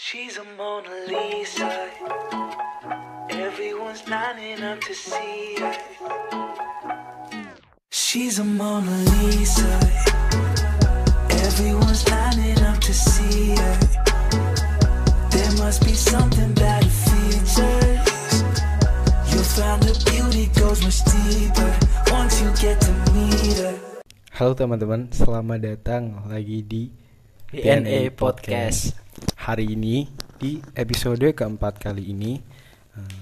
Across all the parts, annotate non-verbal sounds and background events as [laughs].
She's a Mona Lisa. Everyone's lining up to see her. She's a Mona Lisa. Everyone's lining up to see her. There must be something about her features. You'll find beauty goes much deeper once you get to meet her. Halo teman-teman, selamat datang lagi di DNA Podcast. Hari ini di episode keempat kali ini eh,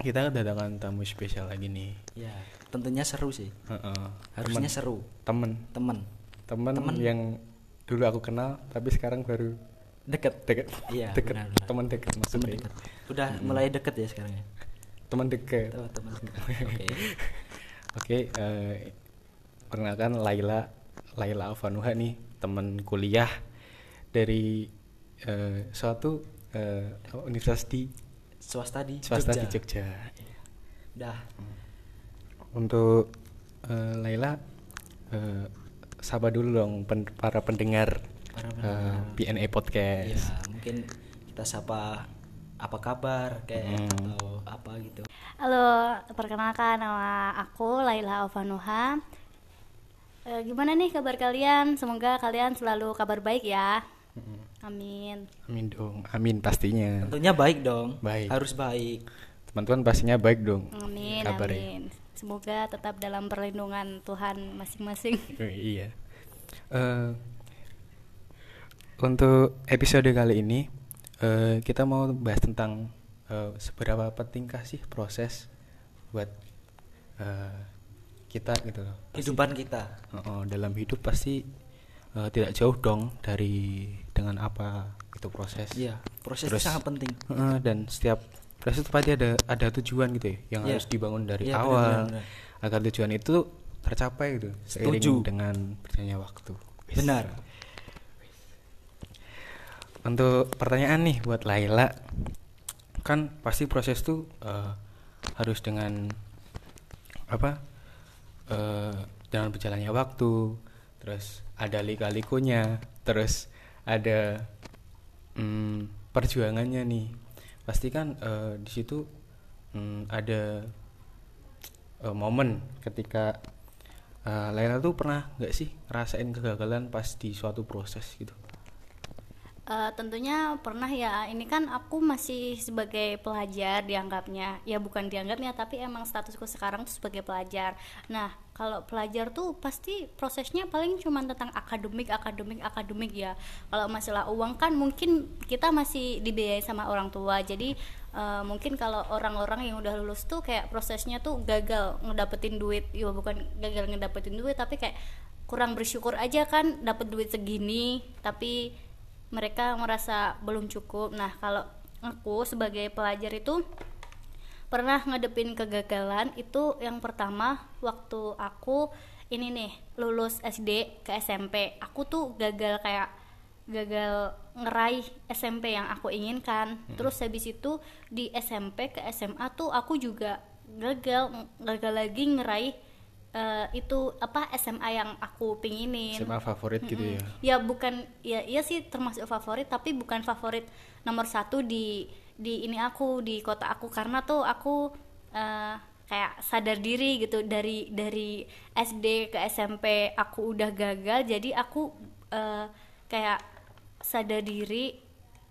kita kedatangan tamu spesial lagi nih. Ya, tentunya seru sih. Heeh. Harusnya seru. Temen, Temen temen, Temen. yang dulu aku kenal tapi sekarang baru deket. deket, Iya, deket, benar-benar. teman deket Temen maksudnya. deket. Udah mulai deket ya sekarang ya. Teman deket. Tuh, temen deket. [laughs] Oke. Oke, eh, perkenalkan Laila, Laila Alvanuha nih, teman kuliah dari eh, suatu eh, universitas di Swasta di swasta Jogja. di Jogja. Udah. Untuk eh, Laila, eh, sapa dulu dong pen- para pendengar, Para eh, pendengar. BNA Podcast. Ya, mungkin kita sapa apa kabar kayak Hmm. atau apa gitu. Halo, perkenalkan nama aku Laila Alvanuha. Eh, gimana nih kabar kalian? Semoga kalian selalu kabar baik ya. Amin. Amin dong, amin pastinya. Tentunya baik dong. Baik. Harus baik. Teman-teman pastinya baik dong. Amin, kabarnya. amin. Semoga tetap dalam perlindungan Tuhan masing-masing. [laughs] Oh, iya. Eh, untuk episode kali ini eh, kita mau bahas tentang eh, seberapa pentingkah sih proses buat eh, kita gitu loh. Kehidupan kita. Oh, oh, dalam hidup pasti eh, tidak jauh dong dari dengan apa itu proses. Iya, proses Terus- itu sangat penting. Heeh, dan setiap proses itu pasti ada ada tujuan gitu ya yang Iya. harus dibangun dari Iya, awal benar, benar, agar tujuan itu tercapai gitu seiring Setuju. dengan berjalannya waktu. Benar. Untuk pertanyaan nih buat Laila, kan pasti proses tuh eh, harus dengan apa? eh, dengan berjalannya waktu, terus ada lika-likunya, terus ada mm, perjuangannya nih. Pasti kan eh, di situ mm, ada eh, momen ketika eh, Laila tuh pernah nggak sih ngerasain kegagalan pas di suatu proses gitu? Eh, tentunya pernah ya. Ini kan aku masih sebagai pelajar dianggapnya. Ya bukan dianggapnya tapi emang statusku sekarang tuh sebagai pelajar. Nah kalau pelajar tuh pasti prosesnya paling cuma tentang akademik akademik akademik ya. Kalau masalah uang kan mungkin kita masih dibiayai sama orang tua. Jadi eh, mungkin kalau orang-orang yang udah lulus tuh kayak prosesnya tuh gagal ngedapetin duit. Ya bukan gagal ngedapetin duit tapi kayak kurang bersyukur aja kan dapet duit segini. Tapi mereka merasa belum cukup. Nah, kalau aku sebagai pelajar itu pernah ngadepin kegagalan itu yang pertama waktu aku ini nih lulus SD ke SMP. Aku tuh gagal kayak gagal ngeraih SMP yang aku inginkan. Terus habis itu di SMP ke SMA tuh aku juga gagal gagal lagi ngeraih eh, itu apa SMA yang aku pinginin. SMA favorit gitu ya? ya bukan ya iya sih termasuk favorit tapi bukan favorit nomor satu di di ini aku di kota aku. Karena tuh aku eh, kayak sadar diri gitu dari dari SD ke SMP aku udah gagal jadi aku eh, kayak sadar diri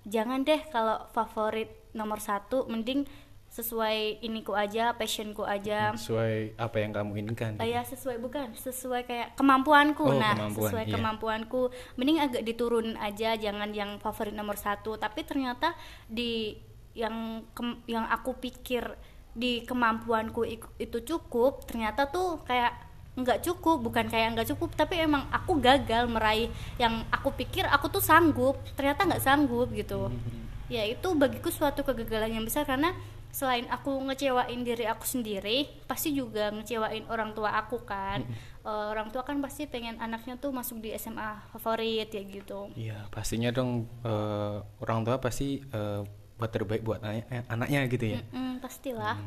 jangan deh kalau favorit nomor satu mending sesuai iniku aja passionku aja. Sesuai apa yang kamu inginkan. Ah, ya sesuai bukan sesuai kayak kemampuanku. Oh, nah kemampuan, sesuai iya. kemampuanku. Mending agak diturun aja jangan yang favorit nomor satu. Tapi ternyata di yang kem- yang aku pikir di kemampuanku itu cukup ternyata tuh kayak nggak cukup. Bukan kayak nggak cukup tapi emang aku gagal meraih yang aku pikir aku tuh sanggup. Ternyata nggak sanggup gitu. Hmm. ya itu bagiku suatu kegagalan yang besar karena selain aku ngecewain diri aku sendiri pasti juga ngecewain orang tua aku kan. Eh, orang tua kan pasti pengen anaknya tuh masuk di SMA favorit ya gitu. Iya pastinya dong eh, orang tua pasti eh, buat terbaik buat anaknya, anaknya gitu ya. Mm, pastilah.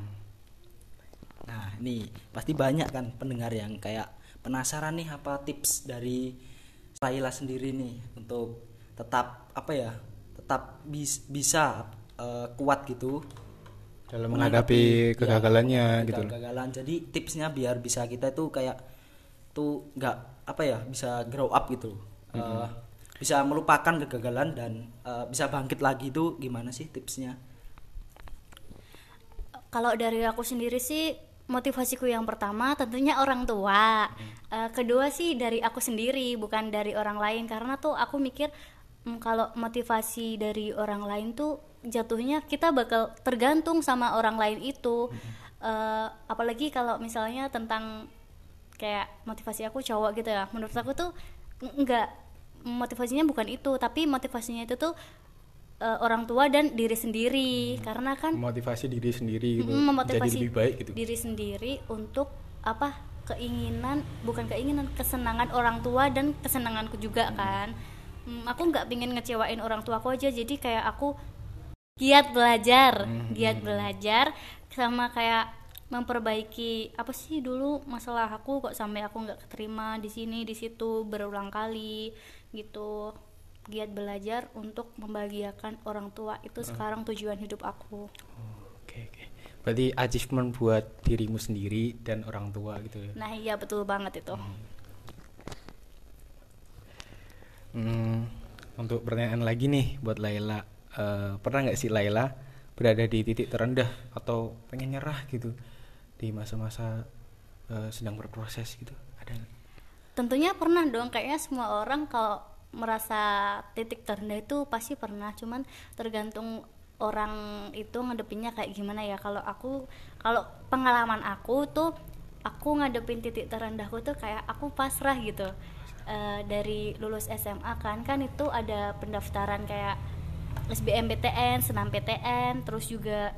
Nah, ini pasti banyak kan pendengar yang kayak penasaran nih apa tips dari Laila sendiri nih untuk tetap apa ya? tetap bis- bisa eh, kuat gitu dalam menghadapi ya, kegagalannya gitu. loh. kegagalan. Jadi tipsnya biar bisa kita itu kayak tuh nggak apa ya bisa grow up gitu. Eh, bisa melupakan kegagalan dan eh, bisa bangkit lagi itu gimana sih tipsnya? Kalau dari aku sendiri sih motivasiku yang pertama tentunya orang tua. Eh, kedua sih dari aku sendiri bukan dari orang lain. Karena tuh aku mikir mm, kalau motivasi dari orang lain tuh jatuhnya kita bakal tergantung sama orang lain itu. Eh, apalagi kalau misalnya tentang kayak motivasi aku cowok gitu ya. Menurut aku tuh enggak motivasinya bukan itu, tapi motivasinya itu tuh eh, orang tua dan diri sendiri karena kan Memotivasi diri sendiri gitu. Mm, Jadi memotivasi lebih baik gitu. diri sendiri untuk apa keinginan bukan keinginan kesenangan orang tua dan kesenanganku juga kan Mm, aku nggak pengen ngecewain orang tua aku aja jadi kayak aku giat belajar giat belajar sama kayak memperbaiki apa sih dulu masalah aku kok sampai aku nggak keterima di sini di situ berulang kali gitu giat belajar untuk membahagiakan orang tua itu sekarang tujuan hidup aku Oke oke. Berarti achievement buat dirimu sendiri dan orang tua gitu ya. Nah iya betul banget itu. Hmm, untuk pertanyaan lagi nih buat Laila, Eh, pernah nggak sih Laila berada di titik terendah atau pengen nyerah gitu di masa-masa eh, sedang berproses gitu? Ada nggak? Tentunya pernah dong. Kayaknya semua orang kalau merasa titik terendah itu pasti pernah. Cuman tergantung orang itu ngadepinnya kayak gimana ya. Kalau aku, kalau pengalaman aku tuh, aku ngadepin titik terendahku tuh kayak aku pasrah gitu. Eh, dari lulus SMA kan, kan itu ada pendaftaran kayak SBMPTN, senam PTN, terus juga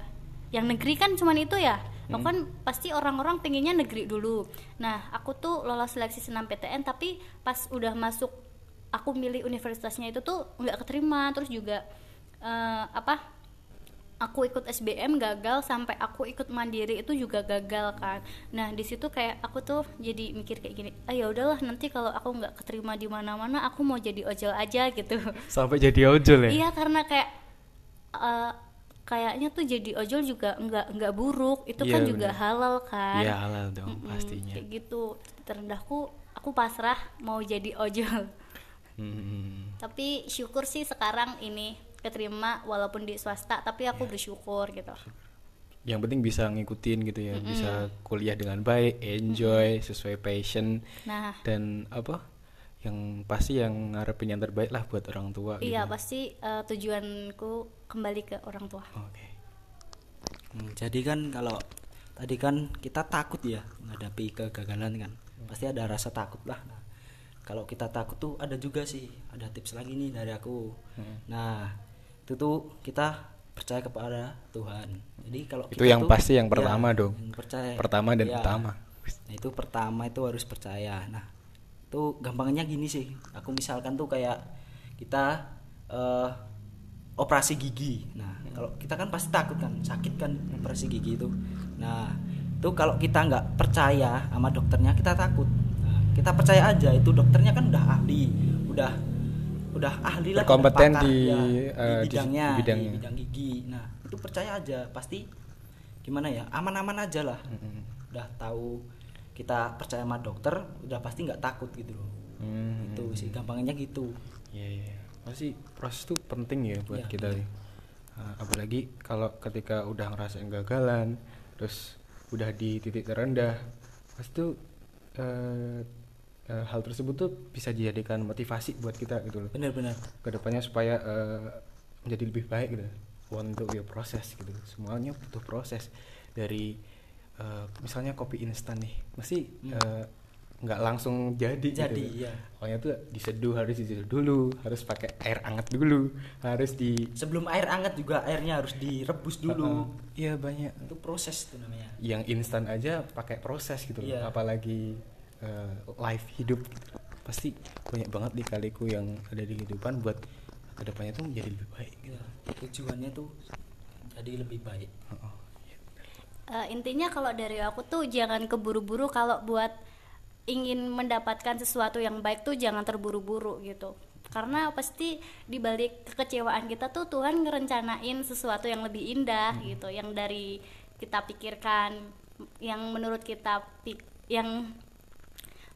yang negeri kan cuman itu ya. Aku kan pasti orang-orang pengennya negeri dulu. Nah, aku tuh lolos seleksi senam PTN tapi pas udah masuk aku milih universitasnya itu tuh nggak keterima, terus juga eh, apa? Aku ikut SBM gagal sampai aku ikut mandiri itu juga gagal kan. Nah, di situ kayak aku tuh jadi mikir kayak gini, ah ya udahlah nanti kalau aku nggak keterima di mana-mana aku mau jadi ojol aja gitu. [laughs] Sampai jadi ojol ya? Iya karena kayak eh, kayaknya tuh jadi ojol juga nggak nggak buruk itu Iya, kan juga bener. halal kan. Iya halal dong Mm-mm, pastinya. Kayak gitu terendahku aku pasrah mau jadi ojol. [laughs] Hmm. Tapi syukur sih sekarang ini keterima walaupun di swasta tapi aku Iya. bersyukur gitu. Yang penting bisa ngikutin gitu ya, bisa kuliah dengan baik, enjoy sesuai passion Nah dan apa? Yang pasti yang ngarepin yang terbaik lah buat orang tua. iya gitu. pasti eh, tujuanku kembali ke orang tua. Oke. Hmm, jadi kan kalau tadi kan kita takut ya menghadapi kegagalan kan pasti ada rasa takut lah nah, kalau kita takut tuh ada juga sih ada tips lagi nih dari aku nah itu tuh kita percaya kepada Tuhan jadi kalau Itu yang tuh- pasti yang ya, pertama dong. yang percaya Pertama dan Ya. utama. Nah, itu pertama itu harus percaya. Nah, itu gampangnya gini sih. Aku misalkan tuh kayak kita eh, operasi gigi. Nah, kalau kita kan pasti takut kan, sakit kan operasi gigi itu. Nah, itu kalau kita nggak percaya sama dokternya, kita takut. Nah, kita percaya aja itu dokternya kan udah ahli, udah udah ahli lah, pakar, di, ya, eh, di bidangnya, di bidangnya. di bidang gigi. Nah, itu percaya aja, pasti gimana ya, aman-aman aja lah udah tahu kita percaya sama dokter udah pasti nggak takut gitu loh Hmm. itu sih gampangnya gitu Iya iya. Pasti proses itu penting ya buat Iya, kita nih. Nah, apalagi kalau ketika udah ngerasain gagalan, terus udah di titik terendah, pasti tuh eh, eh, hal tersebut tuh bisa dijadikan motivasi buat kita gitu loh. benar-benar Ke depannya supaya eh, menjadi lebih baik gitu. Untuk ya proses gitu. Semuanya butuh proses dari eh, misalnya kopi instan nih, mesti eh, nggak langsung jadi. Hmm. Jadi, gitu. iya. Pokoknya tuh diseduh harus diseduh dulu, harus pakai air hangat dulu, harus di sebelum air hangat juga airnya harus direbus dulu Iya banyak. itu proses itu namanya Yang instan aja pakai proses gitu loh. Iya. Apalagi eh, life hidup. Pasti banyak banget di kaliku yang ada di kehidupan buat ke depannya tuh menjadi lebih baik. Gitu. ya, tujuannya tuh jadi lebih baik Heeh. Eh, intinya kalau dari aku tuh jangan keburu-buru kalau buat ingin mendapatkan sesuatu yang baik tuh jangan terburu-buru gitu karena pasti di balik kekecewaan kita tuh Tuhan ngerencanain sesuatu yang lebih indah gitu yang dari kita pikirkan yang menurut kita pik- yang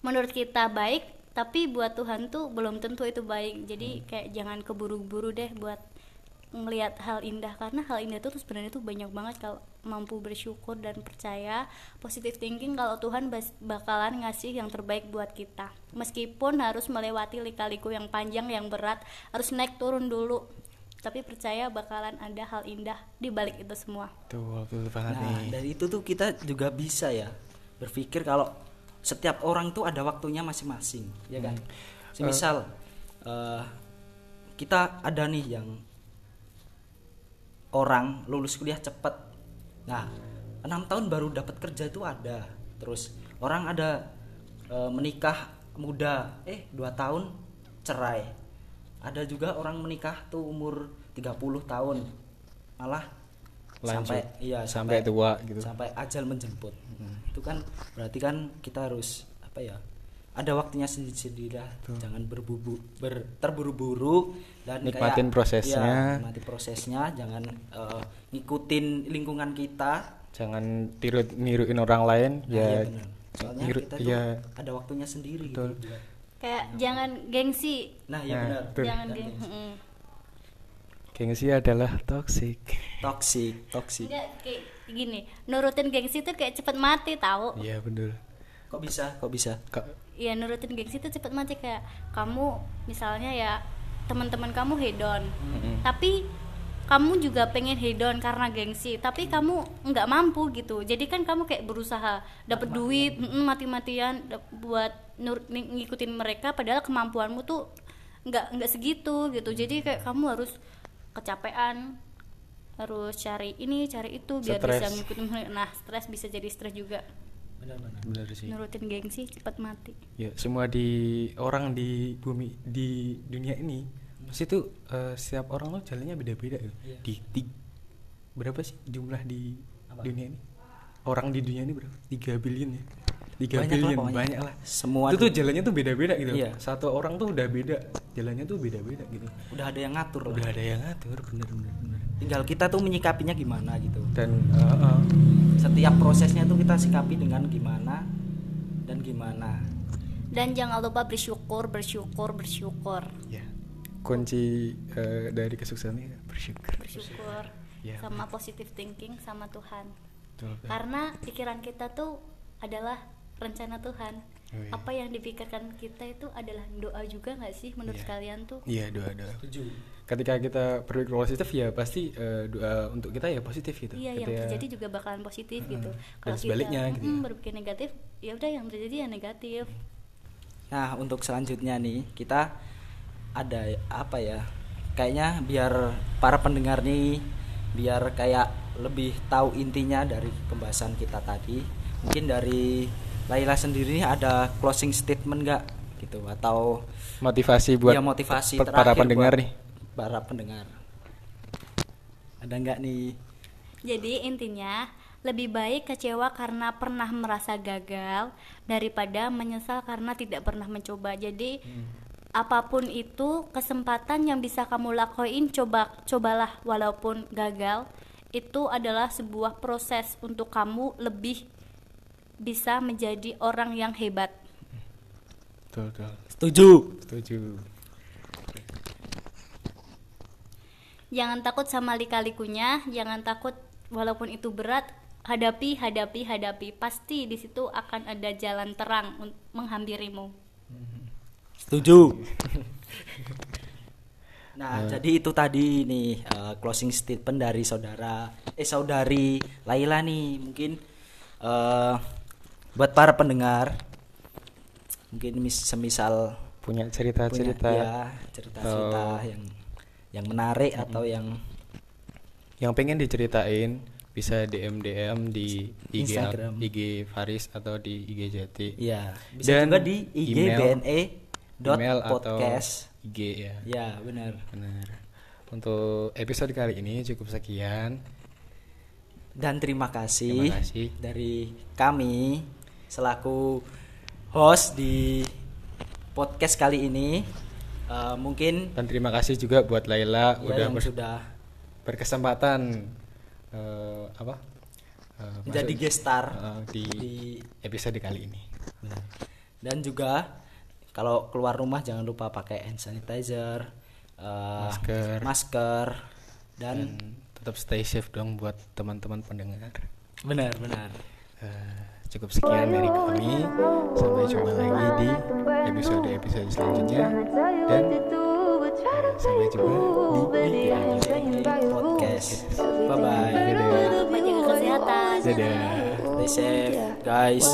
menurut kita baik tapi buat Tuhan tuh belum tentu itu baik. Jadi kayak jangan keburu-buru deh buat melihat hal indah karena hal indah itu tuh sebenarnya tuh banyak banget kalau mampu bersyukur dan percaya positive thinking kalau Tuhan bakalan ngasih yang terbaik buat kita. Meskipun harus melewati lika-liku yang panjang yang berat harus naik turun dulu tapi percaya bakalan ada hal indah di balik itu semua. Tuh, betul banget Nah, nih. dari itu tuh kita juga bisa ya berpikir kalau setiap orang tuh ada waktunya masing-masing, ya kan? Semisal eh, kita ada nih yang orang lulus kuliah cepet, nah enam tahun baru dapat kerja itu ada. Terus orang ada eh, menikah muda, eh dua tahun cerai. Ada juga orang menikah tuh umur 30 tahun, malah Lanjut. sampai iya Sampai tua gitu. sampai ajal menjemput itu kan berarti kan kita harus apa ya ada waktunya sendiri-sendiri lah jangan berbubu ber, terburu-buru dan Nikmatin kayak- prosesnya. iya, nikmati prosesnya jangan eh, ngikutin lingkungan kita Jangan tiru niruin orang lain Nah, ya. iya benar. soalnya niru- kita tuh iya. ada waktunya sendiri Betul. gitu kayak jangan gengsi nah ya Nah, benar betul. jangan gengsi. Mm. Gengsi adalah toxic. toksik toksik Enggak kayak gini nurutin gengsi tuh kayak cepet mati tahu Iya, betul. kok bisa? Kok bisa? Kak, Iya nurutin gengsi tuh cepet mati kayak kamu misalnya ya teman-teman kamu hedon. Tapi kamu juga pengen hedon karena gengsi tapi kamu nggak mampu gitu. Jadi kan kamu kayak berusaha dapat duit mm, mati-matian buat nur- ng- ngikutin mereka padahal kemampuanmu tuh nggak nggak segitu gitu. Jadi kayak kamu harus kecapean harus cari ini cari itu biar bisa Stres. ngikutin nah stres bisa jadi stres juga benar-benar benar sih. nurutin gengsi cepet mati Ya, semua di orang di bumi di dunia ini pasti tuh eh, setiap orang tuh jalannya beda-beda gitu. Iya. Di, di- berapa sih jumlah di dunia ini? Orang di dunia ini berapa? 3 billion ya. 3 Banyak lah billion pokoknya. banyak lah. Semua itu tuh jalannya tuh beda-beda gitu. Iya. Satu orang tuh udah beda, jalannya tuh beda-beda gitu. udah ada yang ngatur lah Udah ada yang ngatur, bener bener bener. tinggal kita tuh menyikapinya gimana gitu Dan eh, eh, setiap prosesnya tuh kita sikapi dengan gimana dan gimana dan jangan lupa bersyukur bersyukur bersyukur ya kunci eh, dari kesuksesan ini bersyukur. bersyukur Ya. sama positive thinking sama Tuhan betul. karena pikiran kita tuh adalah rencana Tuhan Oh, iya. apa yang dipikirkan kita itu adalah doa juga nggak sih menurut Iya. kalian tuh Iya doa doa. Ketika kita berpikir positif ya pasti eh, doa untuk kita ya positif gitu. iya yang Ketika- terjadi juga bakalan positif gitu Dan sebaliknya gitu mm, ya. berpikir negatif ya udah yang terjadi ya negatif nah untuk selanjutnya nih kita ada apa ya kayaknya biar para pendengar nih biar kayak lebih tahu intinya dari pembahasan kita tadi mungkin dari Laila sendiri ada closing statement nggak gitu atau motivasi buat ya motivasi pe- para pendengar nih. para pendengar ada nggak nih Jadi intinya lebih baik kecewa karena pernah merasa gagal daripada menyesal karena tidak pernah mencoba. Jadi apa pun itu kesempatan yang bisa kamu lakuin coba cobalah walaupun gagal. Itu adalah sebuah proses untuk kamu lebih bisa menjadi orang yang hebat. Betul betul. setuju Setuju. Jangan takut sama lika-likunya, jangan takut walaupun itu berat, hadapi, hadapi, hadapi. Pasti di situ akan ada jalan terang menghampirimu. Setuju. [laughs] Nah, jadi itu tadi nih eh, closing statement dari saudara eh saudari Laila nih. Mungkin eh buat para pendengar mungkin mis semisal Punya cerita-cerita ya, cerita-cerita Oh. yang yang menarik atau yang yang pengen diceritain bisa DM DM di IG Instagram. IG Faris atau di IG Jati. ya bisa Dan juga di IG email- BNE dot email atau podcast. IG ya. Ya, benar. Benar. Untuk episode kali ini cukup sekian. Dan terima kasih, Terima kasih. dari kami selaku host di podcast kali ini. Eh, mungkin dan terima kasih juga buat Laila ya udah yang ber- sudah berkesempatan eh, apa eh, menjadi guest star eh, di, di- episode kali ini Benar. Dan juga kalau keluar rumah jangan lupa pakai hand sanitizer, eh, Masker. masker dan, dan tetap stay safe dong buat teman-teman pendengar benar benar. Eh, cukup sekian dari kami. Sampai jumpa lagi di episode episode selanjutnya. Dan sampai jumpa di, di Podcast. Bye bye. dadah. Lupa jaga kesehatan dadah Stay safe guys.